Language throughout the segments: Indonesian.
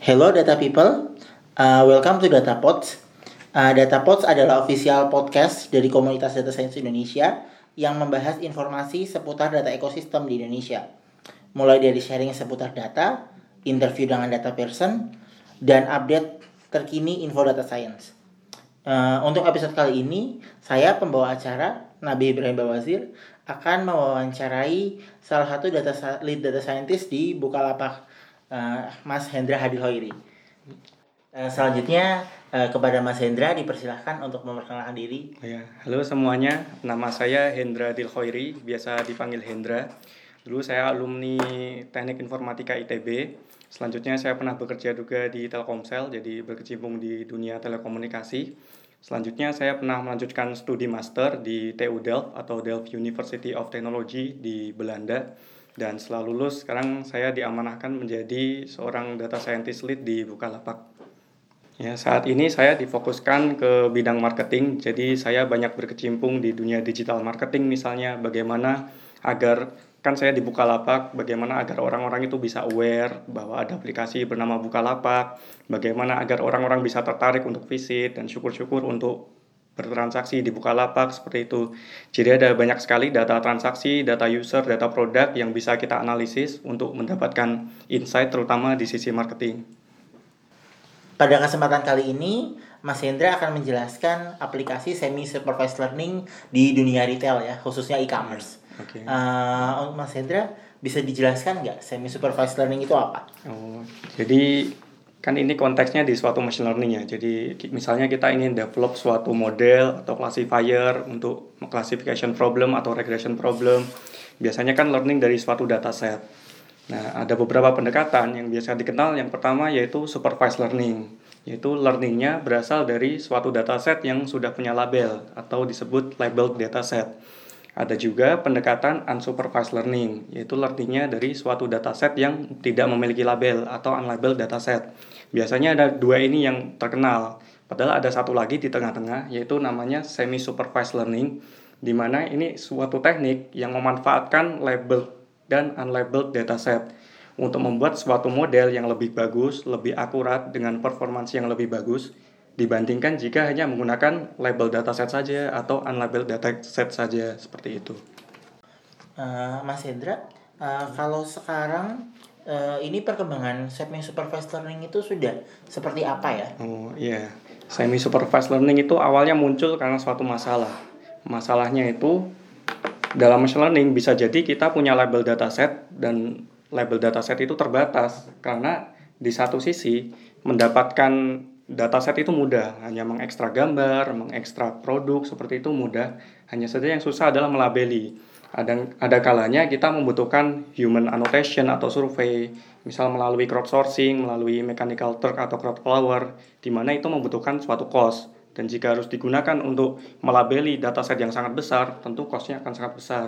Hello data people, uh, welcome to DataPods. Uh, DataPods adalah official podcast dari komunitas data science Indonesia yang membahas informasi seputar data ekosistem di Indonesia. Mulai dari sharing seputar data, interview dengan data person, dan update terkini info data science. Uh, untuk episode kali ini, saya pembawa acara Nabi Ibrahim Bawazir akan mewawancarai salah satu data lead data scientist di Bukalapak uh, Mas Hendra Hadilhoiri. Uh, selanjutnya uh, kepada Mas Hendra dipersilahkan untuk memperkenalkan diri. Ya, halo semuanya, nama saya Hendra Dilkhoiri, biasa dipanggil Hendra. Dulu saya alumni Teknik Informatika ITB. Selanjutnya saya pernah bekerja juga di Telkomsel, jadi berkecimpung di dunia telekomunikasi. Selanjutnya saya pernah melanjutkan studi master di TU Delft atau Delft University of Technology di Belanda dan setelah lulus sekarang saya diamanahkan menjadi seorang data scientist lead di Bukalapak. Ya, saat ini saya difokuskan ke bidang marketing, jadi saya banyak berkecimpung di dunia digital marketing misalnya bagaimana agar kan saya di Bukalapak, bagaimana agar orang-orang itu bisa aware bahwa ada aplikasi bernama Bukalapak, bagaimana agar orang-orang bisa tertarik untuk visit dan syukur-syukur untuk bertransaksi di Bukalapak seperti itu. Jadi ada banyak sekali data transaksi, data user, data produk yang bisa kita analisis untuk mendapatkan insight terutama di sisi marketing. Pada kesempatan kali ini, Mas Hendra akan menjelaskan aplikasi semi supervised learning di dunia retail ya, khususnya e-commerce. Okay. Uh, eh, Mas Hendra bisa dijelaskan nggak semi supervised learning itu apa? Oh, jadi kan ini konteksnya di suatu machine learning ya. Jadi misalnya kita ingin develop suatu model atau classifier untuk classification problem atau regression problem. Biasanya kan learning dari suatu dataset. Nah, ada beberapa pendekatan yang biasa dikenal. Yang pertama yaitu supervised learning, yaitu learningnya berasal dari suatu dataset yang sudah punya label atau disebut labeled dataset. Ada juga pendekatan unsupervised learning, yaitu learningnya dari suatu dataset yang tidak memiliki label atau unlabeled dataset. Biasanya ada dua ini yang terkenal, padahal ada satu lagi di tengah-tengah, yaitu namanya semi-supervised learning, di mana ini suatu teknik yang memanfaatkan label dan unlabeled dataset untuk membuat suatu model yang lebih bagus, lebih akurat dengan performansi yang lebih bagus, dibandingkan jika hanya menggunakan label dataset saja atau unlabeled dataset saja seperti itu. Uh, Mas Hendra, uh, kalau sekarang uh, ini perkembangan semi supervised learning itu sudah seperti apa ya? Oh iya, semi supervised learning itu awalnya muncul karena suatu masalah. Masalahnya itu dalam machine learning bisa jadi kita punya label dataset dan label dataset itu terbatas karena di satu sisi mendapatkan dataset itu mudah, hanya mengekstrak gambar, mengekstrak produk seperti itu mudah. Hanya saja yang susah adalah melabeli. Ada ada kalanya kita membutuhkan human annotation atau survei, misal melalui crowdsourcing, melalui mechanical turk atau crowdflower, di mana itu membutuhkan suatu cost. Dan jika harus digunakan untuk melabeli dataset yang sangat besar, tentu costnya akan sangat besar.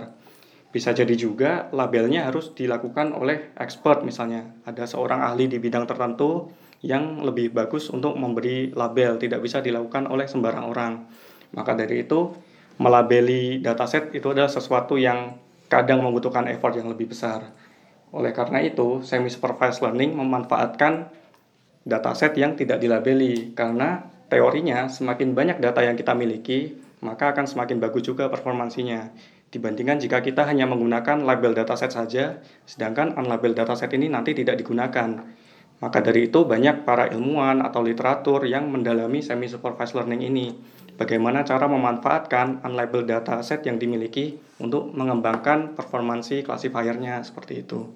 Bisa jadi juga labelnya harus dilakukan oleh expert misalnya. Ada seorang ahli di bidang tertentu yang lebih bagus untuk memberi label, tidak bisa dilakukan oleh sembarang orang. Maka dari itu, melabeli dataset itu adalah sesuatu yang kadang membutuhkan effort yang lebih besar. Oleh karena itu, semi-supervised learning memanfaatkan dataset yang tidak dilabeli, karena teorinya semakin banyak data yang kita miliki, maka akan semakin bagus juga performansinya dibandingkan jika kita hanya menggunakan label dataset saja, sedangkan unlabeled dataset ini nanti tidak digunakan. Maka dari itu banyak para ilmuwan atau literatur yang mendalami semi-supervised learning ini. Bagaimana cara memanfaatkan unlabeled dataset yang dimiliki untuk mengembangkan performansi classifiernya seperti itu.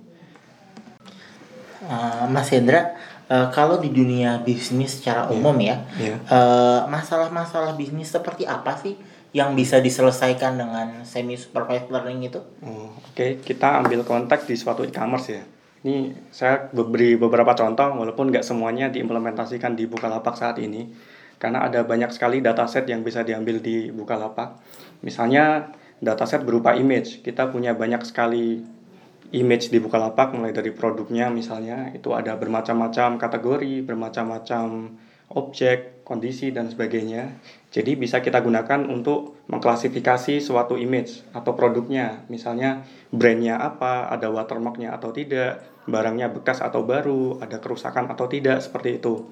Uh, Mas Hendra, uh, kalau di dunia bisnis secara iya. umum yeah. ya, yeah. uh, masalah-masalah bisnis seperti apa sih yang bisa diselesaikan dengan semi supervised learning itu? Oh, Oke, okay. kita ambil konteks di suatu e-commerce ya. Ini saya beri beberapa contoh walaupun nggak semuanya diimplementasikan di Bukalapak saat ini karena ada banyak sekali dataset yang bisa diambil di Bukalapak. Misalnya dataset berupa image. Kita punya banyak sekali image di Bukalapak mulai dari produknya misalnya itu ada bermacam-macam kategori, bermacam-macam objek, kondisi dan sebagainya. Jadi bisa kita gunakan untuk mengklasifikasi suatu image atau produknya. Misalnya brandnya apa, ada watermarknya atau tidak, barangnya bekas atau baru, ada kerusakan atau tidak, seperti itu.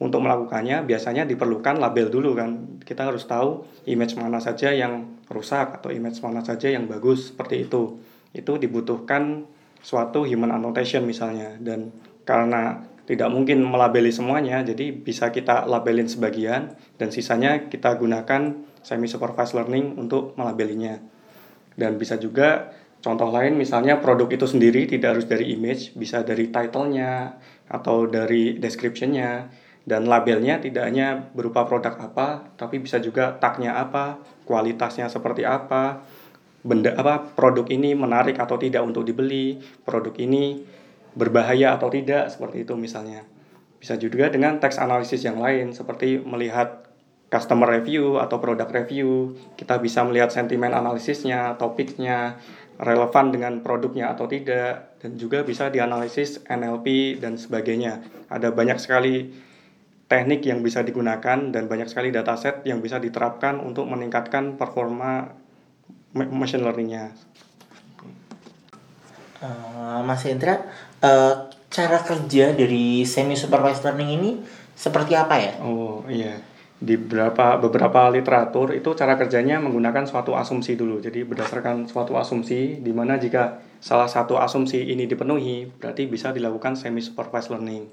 Untuk melakukannya biasanya diperlukan label dulu kan. Kita harus tahu image mana saja yang rusak atau image mana saja yang bagus, seperti itu. Itu dibutuhkan suatu human annotation misalnya dan karena tidak mungkin melabeli semuanya, jadi bisa kita labelin sebagian dan sisanya kita gunakan semi supervised learning untuk melabelinya. Dan bisa juga contoh lain misalnya produk itu sendiri tidak harus dari image, bisa dari title-nya atau dari description-nya dan labelnya tidak hanya berupa produk apa, tapi bisa juga tagnya apa, kualitasnya seperti apa, benda apa produk ini menarik atau tidak untuk dibeli, produk ini berbahaya atau tidak seperti itu misalnya. Bisa juga dengan teks analisis yang lain seperti melihat customer review atau produk review, kita bisa melihat sentimen analisisnya, topiknya, relevan dengan produknya atau tidak, dan juga bisa dianalisis NLP dan sebagainya. Ada banyak sekali teknik yang bisa digunakan dan banyak sekali dataset yang bisa diterapkan untuk meningkatkan performa machine learningnya. Uh, Mas Hendra, uh, cara kerja dari semi supervised learning ini seperti apa ya? Oh iya, di beberapa beberapa literatur itu cara kerjanya menggunakan suatu asumsi dulu. Jadi berdasarkan suatu asumsi, di mana jika salah satu asumsi ini dipenuhi, berarti bisa dilakukan semi supervised learning.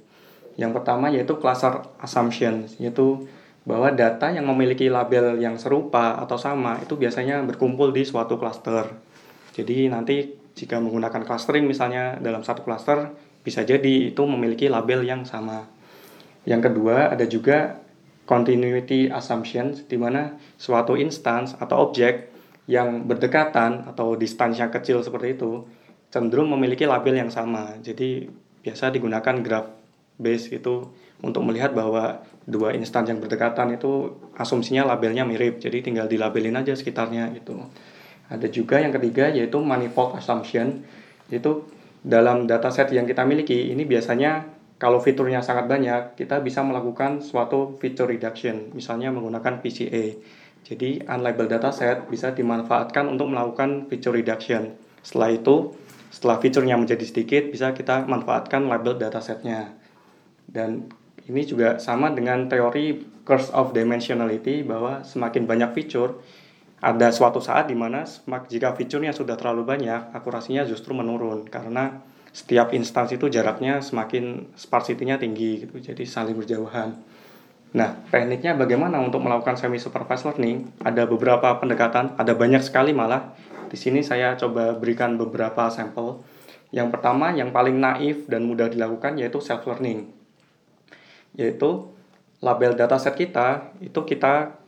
Yang pertama yaitu cluster assumption, yaitu bahwa data yang memiliki label yang serupa atau sama itu biasanya berkumpul di suatu cluster. Jadi nanti jika menggunakan clustering misalnya dalam satu cluster bisa jadi itu memiliki label yang sama. Yang kedua ada juga continuity assumptions di mana suatu instance atau objek yang berdekatan atau distance yang kecil seperti itu cenderung memiliki label yang sama. Jadi biasa digunakan graph base itu untuk melihat bahwa dua instance yang berdekatan itu asumsinya labelnya mirip. Jadi tinggal dilabelin aja sekitarnya gitu. Ada juga yang ketiga yaitu manifold assumption, yaitu dalam dataset yang kita miliki ini biasanya kalau fiturnya sangat banyak, kita bisa melakukan suatu feature reduction, misalnya menggunakan PCA. Jadi unlabeled dataset bisa dimanfaatkan untuk melakukan feature reduction. Setelah itu, setelah fiturnya menjadi sedikit, bisa kita manfaatkan label datasetnya. Dan ini juga sama dengan teori curse of dimensionality bahwa semakin banyak fitur, ada suatu saat di mana jika fiturnya sudah terlalu banyak, akurasinya justru menurun karena setiap instansi itu jaraknya semakin sparsity-nya tinggi gitu. Jadi saling berjauhan. Nah, tekniknya bagaimana untuk melakukan semi supervised learning? Ada beberapa pendekatan, ada banyak sekali malah. Di sini saya coba berikan beberapa sampel. Yang pertama, yang paling naif dan mudah dilakukan yaitu self learning. Yaitu label dataset kita itu kita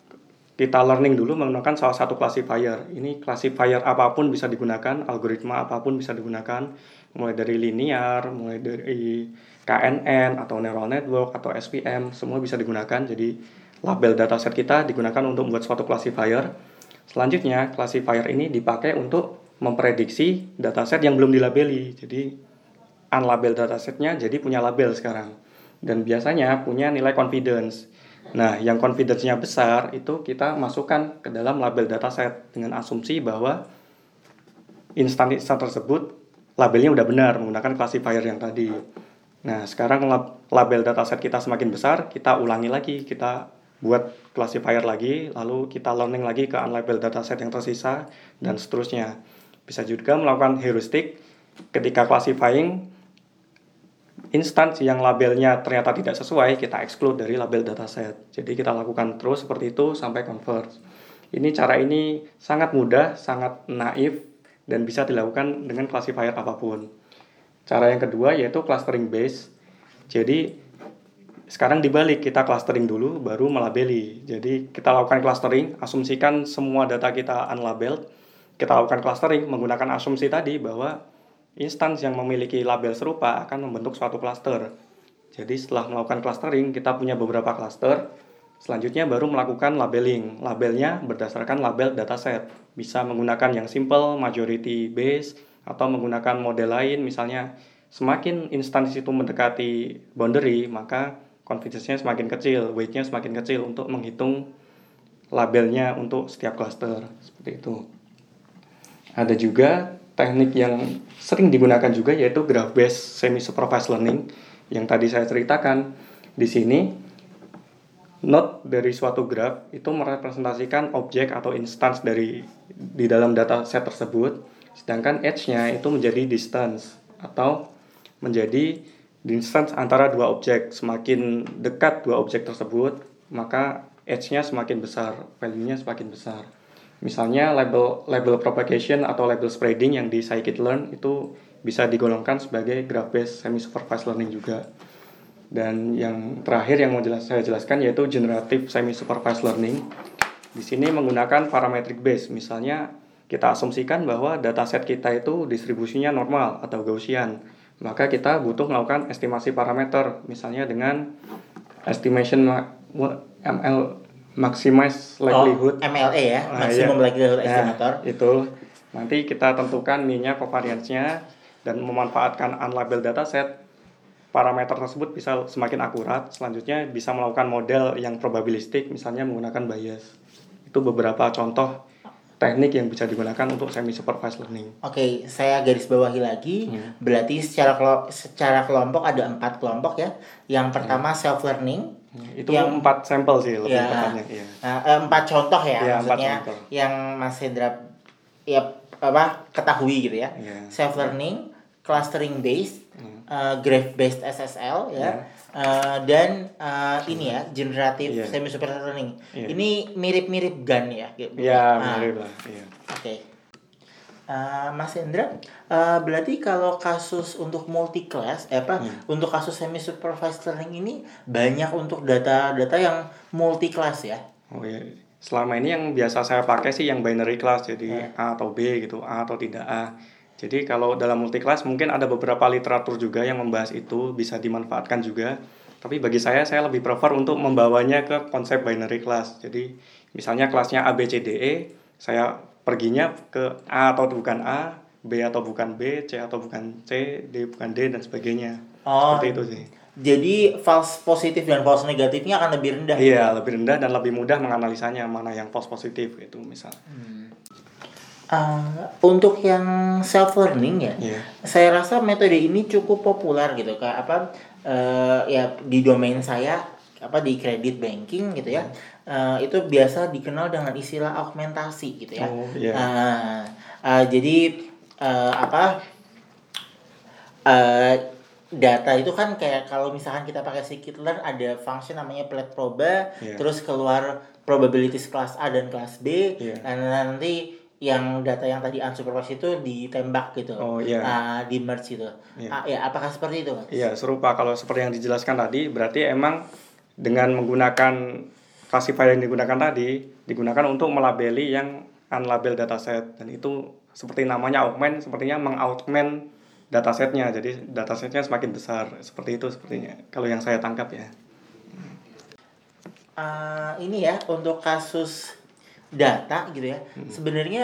kita learning dulu menggunakan salah satu classifier. Ini classifier apa pun bisa digunakan, algoritma apa pun bisa digunakan, mulai dari linear, mulai dari KNN atau neural network atau SVM, semua bisa digunakan. Jadi label dataset kita digunakan untuk membuat suatu classifier. Selanjutnya, classifier ini dipakai untuk memprediksi dataset yang belum dilabeli. Jadi unlabeled datasetnya jadi punya label sekarang. Dan biasanya punya nilai confidence Nah, yang confidence-nya besar itu kita masukkan ke dalam label dataset dengan asumsi bahwa instan-instan tersebut labelnya udah benar menggunakan classifier yang tadi. Nah, sekarang label dataset kita semakin besar, kita ulangi lagi, kita buat classifier lagi, lalu kita learning lagi ke unlabeled dataset yang tersisa, dan seterusnya. Bisa juga melakukan heuristic ketika classifying instansi yang labelnya ternyata tidak sesuai, kita exclude dari label dataset. Jadi kita lakukan terus seperti itu sampai convert. Ini cara ini sangat mudah, sangat naif, dan bisa dilakukan dengan classifier apa pun. Cara yang kedua yaitu clustering base. Jadi sekarang dibalik kita clustering dulu baru melabeli. Jadi kita lakukan clustering, asumsikan semua data kita unlabeled. Kita lakukan clustering menggunakan asumsi tadi bahwa Instansi yang memiliki label serupa akan membentuk suatu cluster. Jadi setelah melakukan clustering, kita punya beberapa cluster. Selanjutnya baru melakukan labeling. Labelnya berdasarkan label dataset. Bisa menggunakan yang simple, majority base, atau menggunakan model lain. Misalnya, semakin instansi itu mendekati boundary, maka confidence-nya semakin kecil, weight-nya semakin kecil untuk menghitung labelnya untuk setiap cluster. Seperti itu. Ada juga teknik yang sering digunakan juga yaitu graph based semi supervised learning yang tadi saya ceritakan. Di sini node dari suatu graph itu merepresentasikan objek atau instance dari di dalam data set tersebut sedangkan edge-nya itu menjadi distance atau menjadi distance antara dua objek. Semakin dekat dua objek tersebut maka edge-nya semakin besar value-nya semakin besar misalnya label label propagation atau label spreading yang di scikit-learn itu bisa digolongkan sebagai graph based semi supervised learning juga dan yang terakhir yang mau jelas, saya jelaskan yaitu generative semi supervised learning. Di sini menggunakan parametric base. Misalnya kita asumsikan bahwa dataset kita itu distribusinya normal atau Gaussian. Maka kita butuh melakukan estimasi parameter, misalnya dengan estimation ML maximize likelihood. Oh, MLE ya, nah, maximum iya. likelihood nah, estimator. itu nanti kita tentukan minyak covariance-nya dan memanfaatkan unlabeled dataset parameter tersebut bisa semakin akurat. Selanjutnya bisa melakukan model yang probabilistik, misalnya menggunakan bias. Itu beberapa contoh teknik yang bisa digunakan untuk semi supervised learning. Oke, okay, saya garis bawahi lagi. Hmm. Berarti secara secara kelompok ada empat kelompok ya. Yang pertama hmm. self learning. Itu yang empat sampel sih lebih ya, tepatnya. Ya. Nah, empat contoh ya, ya maksudnya contoh. yang Mas Hendra ya apa ketahui gitu ya. ya. Self learning, clustering based, uh, graph based SSL ya. Yeah. Uh, dan uh, ini ya generative yeah. semi super learning. Yeah. Ini mirip-mirip GAN ya. Iya, yeah, nah. mirip lah. Yeah. Oke. Okay. Uh, Mas Hendra, uh, berarti kalau kasus untuk multi class, eh apa, hmm. untuk kasus semi supervised learning ini banyak untuk data-data yang multi class ya? Oh iya, selama ini yang biasa saya pakai sih yang binary class, jadi yeah. A atau B gitu, A atau tidak A. Jadi kalau dalam multi kelas mungkin ada beberapa literatur juga yang membahas itu bisa dimanfaatkan juga. Tapi bagi saya saya lebih prefer untuk membawanya ke konsep binary class. Jadi misalnya kelasnya A B C D E, saya perginya ke A atau bukan A, B atau bukan B, C atau bukan C, D bukan D dan sebagainya. Oh, Seperti itu sih. Jadi false positif dan false negatifnya akan lebih rendah. Iya, gitu? lebih rendah dan lebih mudah menganalisanya mana yang false positif itu misal. Hmm. Uh, untuk yang self learning ya, yeah. saya rasa metode ini cukup populer gitu kak apa uh, ya di domain saya apa di kredit banking gitu ya uh, itu biasa dikenal dengan istilah augmentasi gitu ya. Oh, yeah. uh, uh, jadi uh, apa uh, data itu kan kayak kalau misalkan kita pakai scikit-learn ada function namanya plat proba yeah. terus keluar probabilities kelas A dan kelas B yeah. dan nanti yang data yang tadi unsupervised itu ditembak gitu, oh, iya. uh, di merge itu, yeah. uh, ya apakah seperti itu? Iya serupa kalau seperti yang dijelaskan tadi, berarti emang dengan menggunakan classifier yang digunakan tadi digunakan untuk melabeli yang unlabeled dataset dan itu seperti namanya augment, sepertinya mengaugment datasetnya, jadi datasetnya semakin besar seperti itu sepertinya kalau yang saya tangkap ya. Uh, ini ya untuk kasus data gitu ya hmm. sebenarnya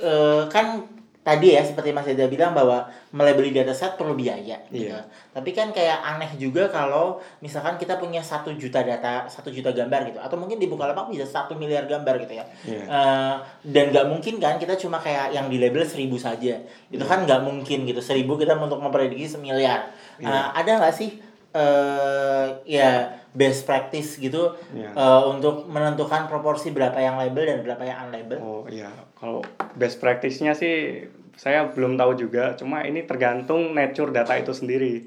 uh, kan tadi ya seperti Mas Eda bilang bahwa melabeli dataset perlu biaya gitu. Yeah. Tapi kan kayak aneh juga kalau misalkan kita punya satu juta data, satu juta gambar gitu, atau mungkin di Bukalapak bisa satu miliar gambar gitu ya. Yeah. Iya. Uh, dan nggak mungkin kan kita cuma kayak yang di label seribu saja, itu yeah. kan nggak mungkin gitu. Seribu kita untuk memprediksi semiliar. Yeah. Uh, ada nggak sih uh, ya best practice gitu yeah. Iya. uh, untuk menentukan proporsi berapa yang label dan berapa yang unlabel? Oh iya, kalau best practice-nya sih saya belum tahu juga. Cuma ini tergantung nature data itu sendiri.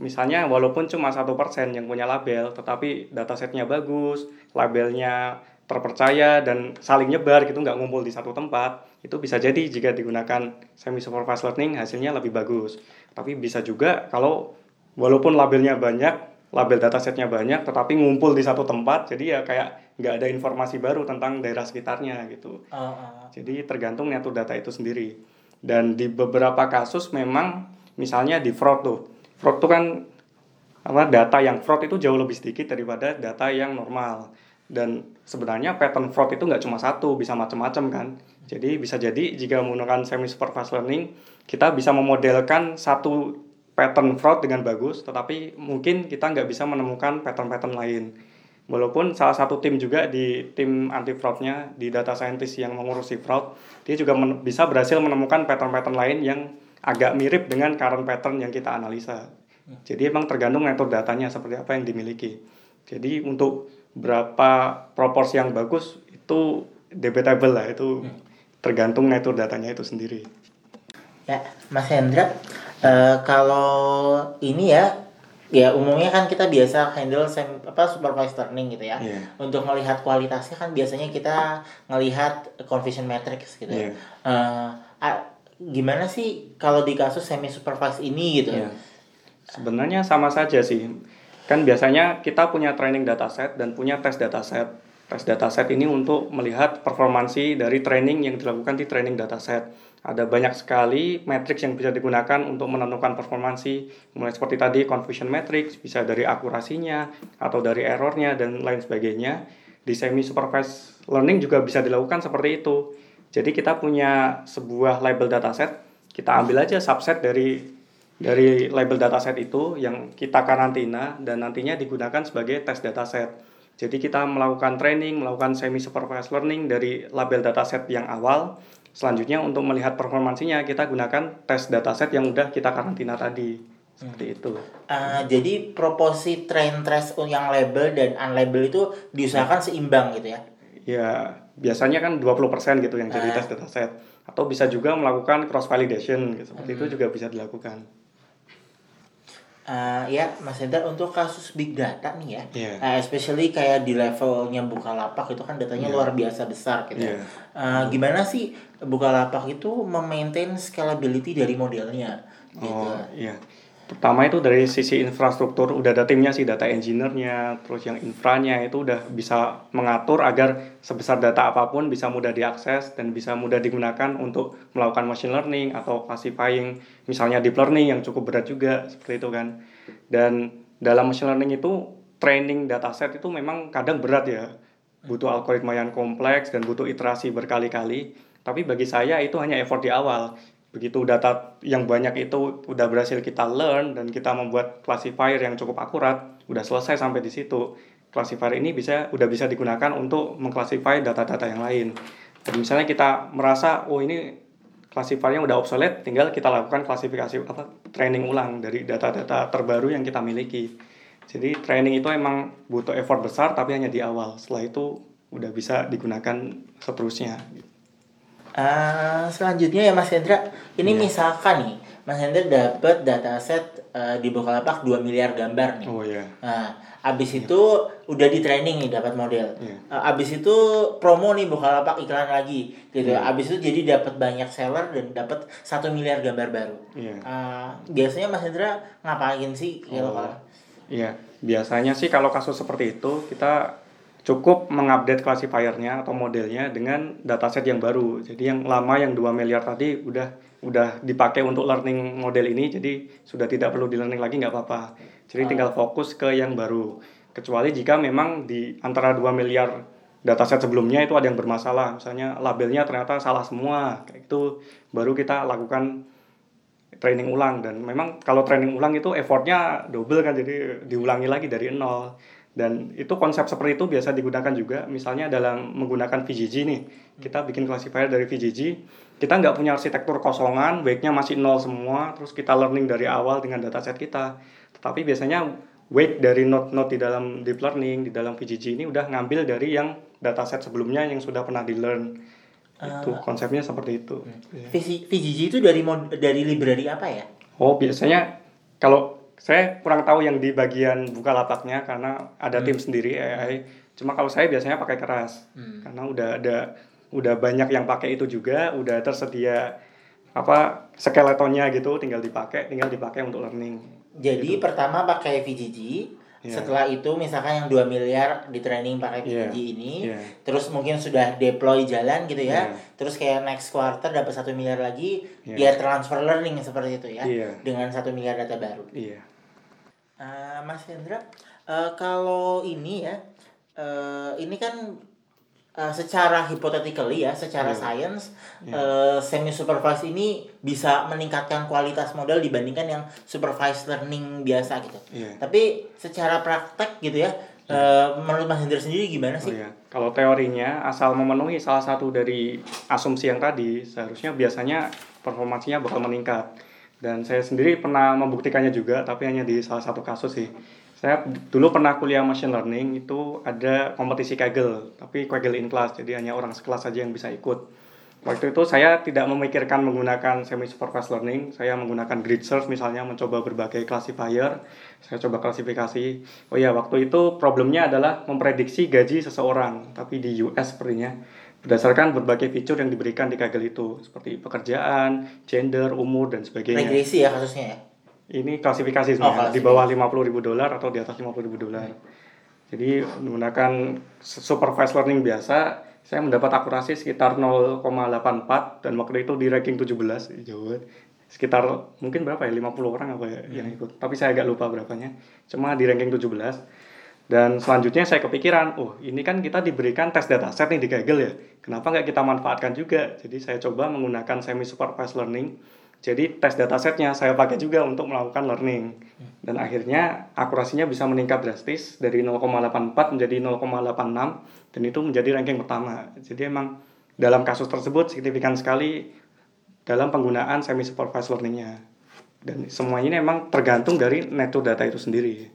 Misalnya walaupun cuma satu persen yang punya label, tetapi datasetnya bagus, labelnya terpercaya dan saling nyebar gitu nggak ngumpul di satu tempat itu bisa jadi jika digunakan semi supervised learning hasilnya lebih bagus tapi bisa juga kalau walaupun labelnya banyak label datasetnya banyak tetapi ngumpul di satu tempat jadi ya kayak nggak ada informasi baru tentang daerah sekitarnya gitu. Uh, uh. jadi tergantung nature data itu sendiri. Dan di beberapa kasus memang misalnya di fraud tuh. Fraud tuh kan apa data yang fraud itu jauh lebih sedikit daripada data yang normal. Dan sebenarnya pattern fraud itu nggak cuma satu bisa macam-macam kan. Jadi bisa jadi jika menggunakan semi supervised learning kita bisa memodelkan satu pattern fraud dengan bagus, tetapi mungkin kita nggak bisa menemukan pattern-pattern lain. Walaupun salah satu tim juga di tim anti fraudnya di data scientist yang mengurusi fraud, dia juga men bisa berhasil menemukan pattern-pattern lain yang agak mirip dengan current pattern yang kita analisa. Jadi emang tergantung metode datanya seperti apa yang dimiliki. Jadi untuk berapa proporsi yang bagus itu debatable lah itu tergantung metode datanya itu sendiri. Ya, Mas Hendra, uh, kalau ini ya ya umumnya kan kita biasa handle sem apa supervised learning gitu ya yeah. untuk melihat kualitasnya kan biasanya kita ngelihat conversion metrics gitu yeah. uh, uh, gimana sih kalau di kasus semi supervised ini gitu yeah. sebenarnya sama saja sih kan biasanya kita punya training dataset dan punya test dataset tes dataset ini untuk melihat performansi dari training yang dilakukan di training dataset. Ada banyak sekali matrix yang bisa digunakan untuk menentukan performansi mulai seperti tadi confusion matrix bisa dari akurasinya atau dari errornya dan lain sebagainya. Di semi supervised learning juga bisa dilakukan seperti itu. Jadi kita punya sebuah label dataset kita ambil aja subset dari dari label dataset itu yang kita karantina dan nantinya digunakan sebagai tes dataset jadi kita melakukan training, melakukan semi supervised learning dari label dataset yang awal Selanjutnya untuk melihat performansinya kita gunakan tes dataset yang udah kita karantina tadi. Seperti hmm. itu. Uh, jadi proporsi train trace yang label dan unlabel itu diusahakan seimbang gitu ya? Ya, biasanya kan 20% gitu yang jadi uh. tes dataset. Atau bisa juga melakukan cross validation gitu. Seperti hmm. itu juga bisa dilakukan. Uh, ya, Mas Hendra untuk kasus big data nih ya, yeah. uh, especially kayak di levelnya Bukalapak itu kan datanya yeah. luar biasa besar gitu. Yeah. Uh, gimana sih Bukalapak itu memaintain scalability dari modelnya? Gitu. Oh iya. Pertama itu dari sisi infrastruktur udah ada timnya sih data engineer-nya, terus yang infranya itu udah bisa mengatur agar sebesar data apa pun bisa mudah diakses dan bisa mudah digunakan untuk melakukan machine learning atau classifying misalnya deep learning yang cukup berat juga seperti itu kan. Dan dalam machine learning itu training dataset itu memang kadang berat ya. Butuh algoritma yang kompleks dan butuh iterasi berkali-kali. Tapi bagi saya itu hanya effort di awal begitu data yang banyak itu udah berhasil kita learn dan kita membuat classifier yang cukup akurat udah selesai sampai di situ. Classifier ini bisa udah bisa digunakan untuk mengklasifikasi data-data yang lain. Jadi misalnya kita merasa oh ini classifiernya udah obsolete tinggal kita lakukan klasifikasi apa training ulang dari data-data terbaru yang kita miliki. Jadi training itu emang butuh effort besar tapi hanya di awal. Setelah itu udah bisa digunakan seterusnya Uh, selanjutnya ya Mas Hendra, ini yeah. misalkan nih Mas Hendra dapat dataset uh, di Bukalapak 2 miliar gambar nih. Oh iya. Yeah. Nah, abis yeah. itu udah di training nih dapat model. Yeah. Uh, abis itu promo nih Bukalapak iklan lagi gitu. Yeah. Abis itu jadi dapat banyak seller dan dapat satu miliar gambar baru. Yeah. Uh, biasanya Mas Hendra ngapain sih oh. kalau Iya, biasanya sih kalau kasus seperti itu kita cukup mengupdate classifiernya atau modelnya dengan dataset yang baru. Jadi yang lama yang 2 miliar tadi udah udah dipakai untuk learning model ini jadi sudah tidak perlu di learning lagi nggak apa-apa. Jadi tinggal ah. fokus ke yang baru. Kecuali jika memang di antara 2 miliar dataset sebelumnya itu ada yang bermasalah, misalnya labelnya ternyata salah semua, kayak itu baru kita lakukan training ulang dan memang kalau training ulang itu effortnya double kan jadi diulangi lagi dari nol dan itu konsep seperti itu biasa digunakan juga. Misalnya dalam menggunakan VGG nih kita bikin classifier dari VGG kita nggak punya arsitektur kosongan weightnya masih nol semua terus kita learning dari awal dengan dataset kita. Tetapi biasanya weight dari node-node di dalam deep learning di dalam VGG ini udah ngambil dari yang dataset sebelumnya yang sudah pernah di learn itu uh, konsepnya seperti itu. VGG itu dari mod dari library apa ya? Oh biasanya kalau saya kurang tahu yang di bagian buka lapaknya karena ada hmm. tim sendiri AI. Cuma kalau saya biasanya pakai keras hmm. karena udah ada udah banyak yang pakai itu juga, udah tersedia apa skeletonnya gitu, tinggal dipakai, tinggal dipakai untuk learning. Jadi gitu. pertama pakai VGG, yeah. setelah itu misalkan yang 2 miliar di training pakai VGG yeah. ini, yeah. terus mungkin sudah deploy jalan gitu ya, yeah. terus kayak next quarter dapat satu miliar lagi, yeah. biar transfer learning seperti itu ya, yeah. dengan satu miliar data baru. Yeah. Uh, Mas Hendra, uh, kalau ini ya, uh, ini kan uh, secara hypothetically ya, secara yeah. science, yeah. uh, semi supervised ini bisa meningkatkan kualitas model dibandingkan yang supervised learning biasa gitu. Yeah. Tapi secara praktek gitu ya, Uh, menurut Mas Hendra sendiri gimana sih? Oh, iya. Kalau teorinya asal memenuhi salah satu dari asumsi yang tadi, seharusnya biasanya performasinya bakal meningkat. Dan saya sendiri pernah membuktikannya juga, tapi hanya di salah satu kasus sih. Saya dulu pernah kuliah machine learning, itu ada kompetisi Kaggle, tapi Kaggle in class, jadi hanya orang sekelas saja yang bisa ikut Waktu itu saya tidak memikirkan menggunakan semi supervised learning, saya menggunakan grid search misalnya mencoba berbagai classifier, saya coba klasifikasi. Oh ya, waktu itu problemnya adalah memprediksi gaji seseorang, tapi di US sepertinya berdasarkan berbagai fitur yang diberikan di Kaggle itu, seperti pekerjaan, gender, umur dan sebagainya. Regresi ya kasusnya ya. Ini klasifikasi sebenarnya oh, di bawah 50 ribu dolar atau di atas 50 ribu dolar. Jadi menggunakan supervised learning biasa, saya mendapat akurasi sekitar 0,84 dan waktu itu di ranking 17 jauh sekitar mungkin berapa ya 50 orang apa ya hmm. yang ikut. Tapi saya agak lupa berapanya. Cuma di ranking 17 dan selanjutnya saya kepikiran oh ini kan kita diberikan tes dataset nih di Google ya. Kenapa nggak kita manfaatkan juga? Jadi saya coba menggunakan semi supervised learning. Jadi tes datasetnya saya pakai juga untuk melakukan learning. Dan akhirnya akurasinya bisa meningkat drastis dari 0,84 menjadi 0,86 dan itu menjadi ranking pertama. Jadi emang dalam kasus tersebut signifikan sekali dalam penggunaan semi supervised learningnya. Dan semuanya ini emang tergantung dari network data itu sendiri.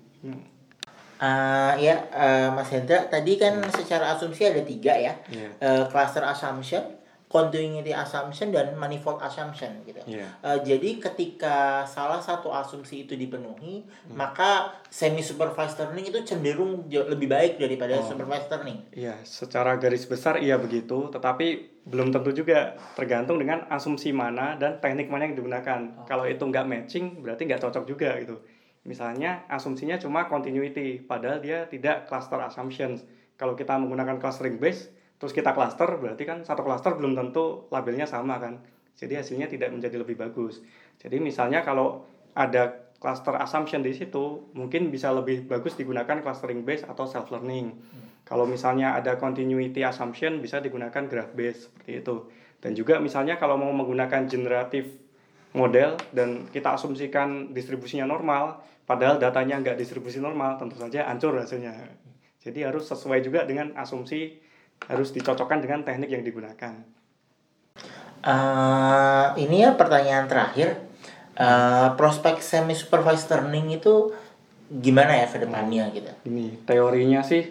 Uh, ya, uh, Mas Hendra, tadi kan secara asumsi ada tiga ya, yeah. Iya. uh, cluster assumption, continuity assumption dan manifold assumption gitu. Yeah. Uh, jadi ketika salah satu asumsi itu dipenuhi, hmm. maka semi supervised learning itu cenderung lebih baik daripada oh. supervised learning. Iya, secara garis besar iya begitu, tetapi belum tentu juga tergantung dengan asumsi mana dan teknik mana yang digunakan. Oh. Kalau itu nggak matching, berarti nggak cocok juga gitu. Misalnya asumsinya cuma continuity, padahal dia tidak cluster assumptions. Kalau kita menggunakan clustering base, terus kita cluster berarti kan satu cluster belum tentu labelnya sama kan. Jadi hasilnya tidak menjadi lebih bagus. Jadi misalnya kalau ada cluster assumption di situ mungkin bisa lebih bagus digunakan clustering base atau self learning hmm. kalau misalnya ada continuity assumption bisa digunakan graph base seperti itu. Dan juga misalnya kalau mau menggunakan generatif model dan kita asumsikan distribusinya normal padahal datanya nggak distribusi normal tentu saja hancur hasilnya. Jadi harus sesuai juga dengan asumsi harus dicocokkan dengan teknik yang digunakan. Uh, ini ya pertanyaan terakhir. Uh, prospek semi supervised learning itu gimana ya ke depannya gitu? Ini teorinya sih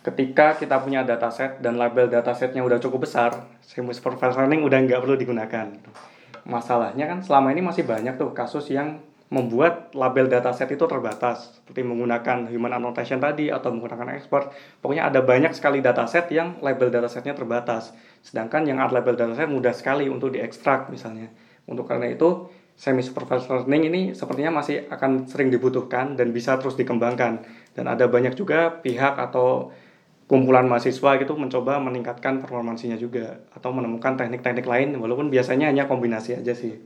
ketika kita punya dataset dan label datasetnya udah cukup besar, semi supervised learning udah nggak perlu digunakan. Masalahnya kan selama ini masih banyak tuh kasus yang membuat label dataset itu terbatas seperti menggunakan human annotation tadi atau menggunakan expert pokoknya ada banyak sekali dataset yang label datasetnya terbatas. Sedangkan yang ada label dataset mudah sekali untuk diekstrak misalnya. Untuk karena itu semi supervised learning ini sepertinya masih akan sering dibutuhkan dan bisa terus dikembangkan. Dan ada banyak juga pihak atau kumpulan mahasiswa gitu mencoba meningkatkan performansinya juga atau menemukan teknik-teknik lain walaupun biasanya hanya kombinasi aja sih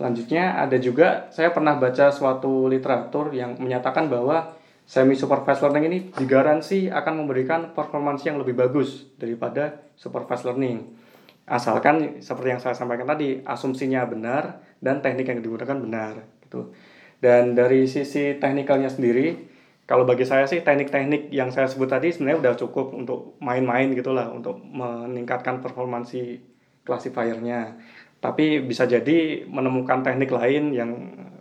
Selanjutnya ada juga saya pernah baca suatu literatur yang menyatakan bahwa semi supervised learning ini digaransi akan memberikan performansi yang lebih bagus daripada supervised learning. Asalkan seperti yang saya sampaikan tadi, asumsinya benar dan teknik yang digunakan benar gitu. Dan dari sisi teknikalnya sendiri, kalau bagi saya sih teknik-teknik yang saya sebut tadi sebenarnya udah cukup untuk main-main gitulah untuk meningkatkan performansi classifiernya tapi bisa jadi menemukan teknik lain yang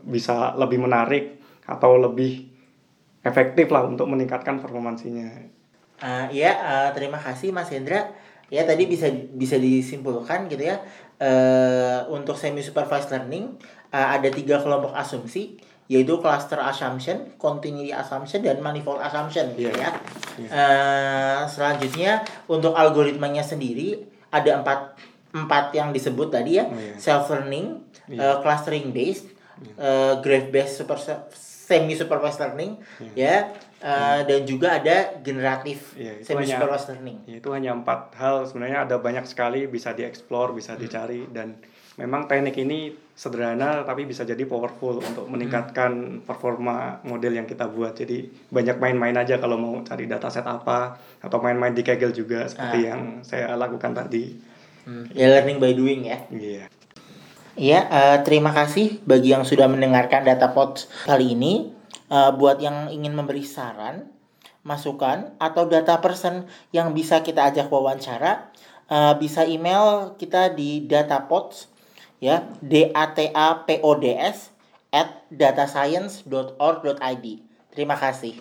bisa lebih menarik atau lebih efektif lah untuk meningkatkan performansinya. Uh, ya, uh, terima kasih Mas Hendra. Ya tadi bisa bisa disimpulkan gitu ya. Uh, untuk semi supervised learning uh, ada tiga kelompok asumsi yaitu cluster assumption, continuity assumption dan manifold assumption gitu yeah. ya. Yeah. Uh, selanjutnya untuk algoritmanya sendiri ada empat empat yang disebut tadi ya oh, yeah. self learning. Iya. uh, clustering based yeah. uh, graph based super semi supervised learning yeah. ya uh, dan juga ada generatif yeah, semi supervised learning itu hanya empat hal sebenarnya ada banyak sekali bisa dieksplor bisa hmm. dicari dan memang teknik ini sederhana tapi bisa jadi powerful untuk hmm. meningkatkan performa model yang kita buat jadi banyak main-main aja kalau mau cari dataset apa atau main-main di Kaggle juga seperti ah. yang saya lakukan tadi Hmm. Ya learning by doing ya. Iya. Yeah. Iya, uh, terima kasih bagi yang sudah mendengarkan data pot kali ini. Uh, buat yang ingin memberi saran masukan atau data person yang bisa kita ajak wawancara, uh, bisa email kita di datapods ya d a t a p o d s at datascience.org.id. Terima kasih.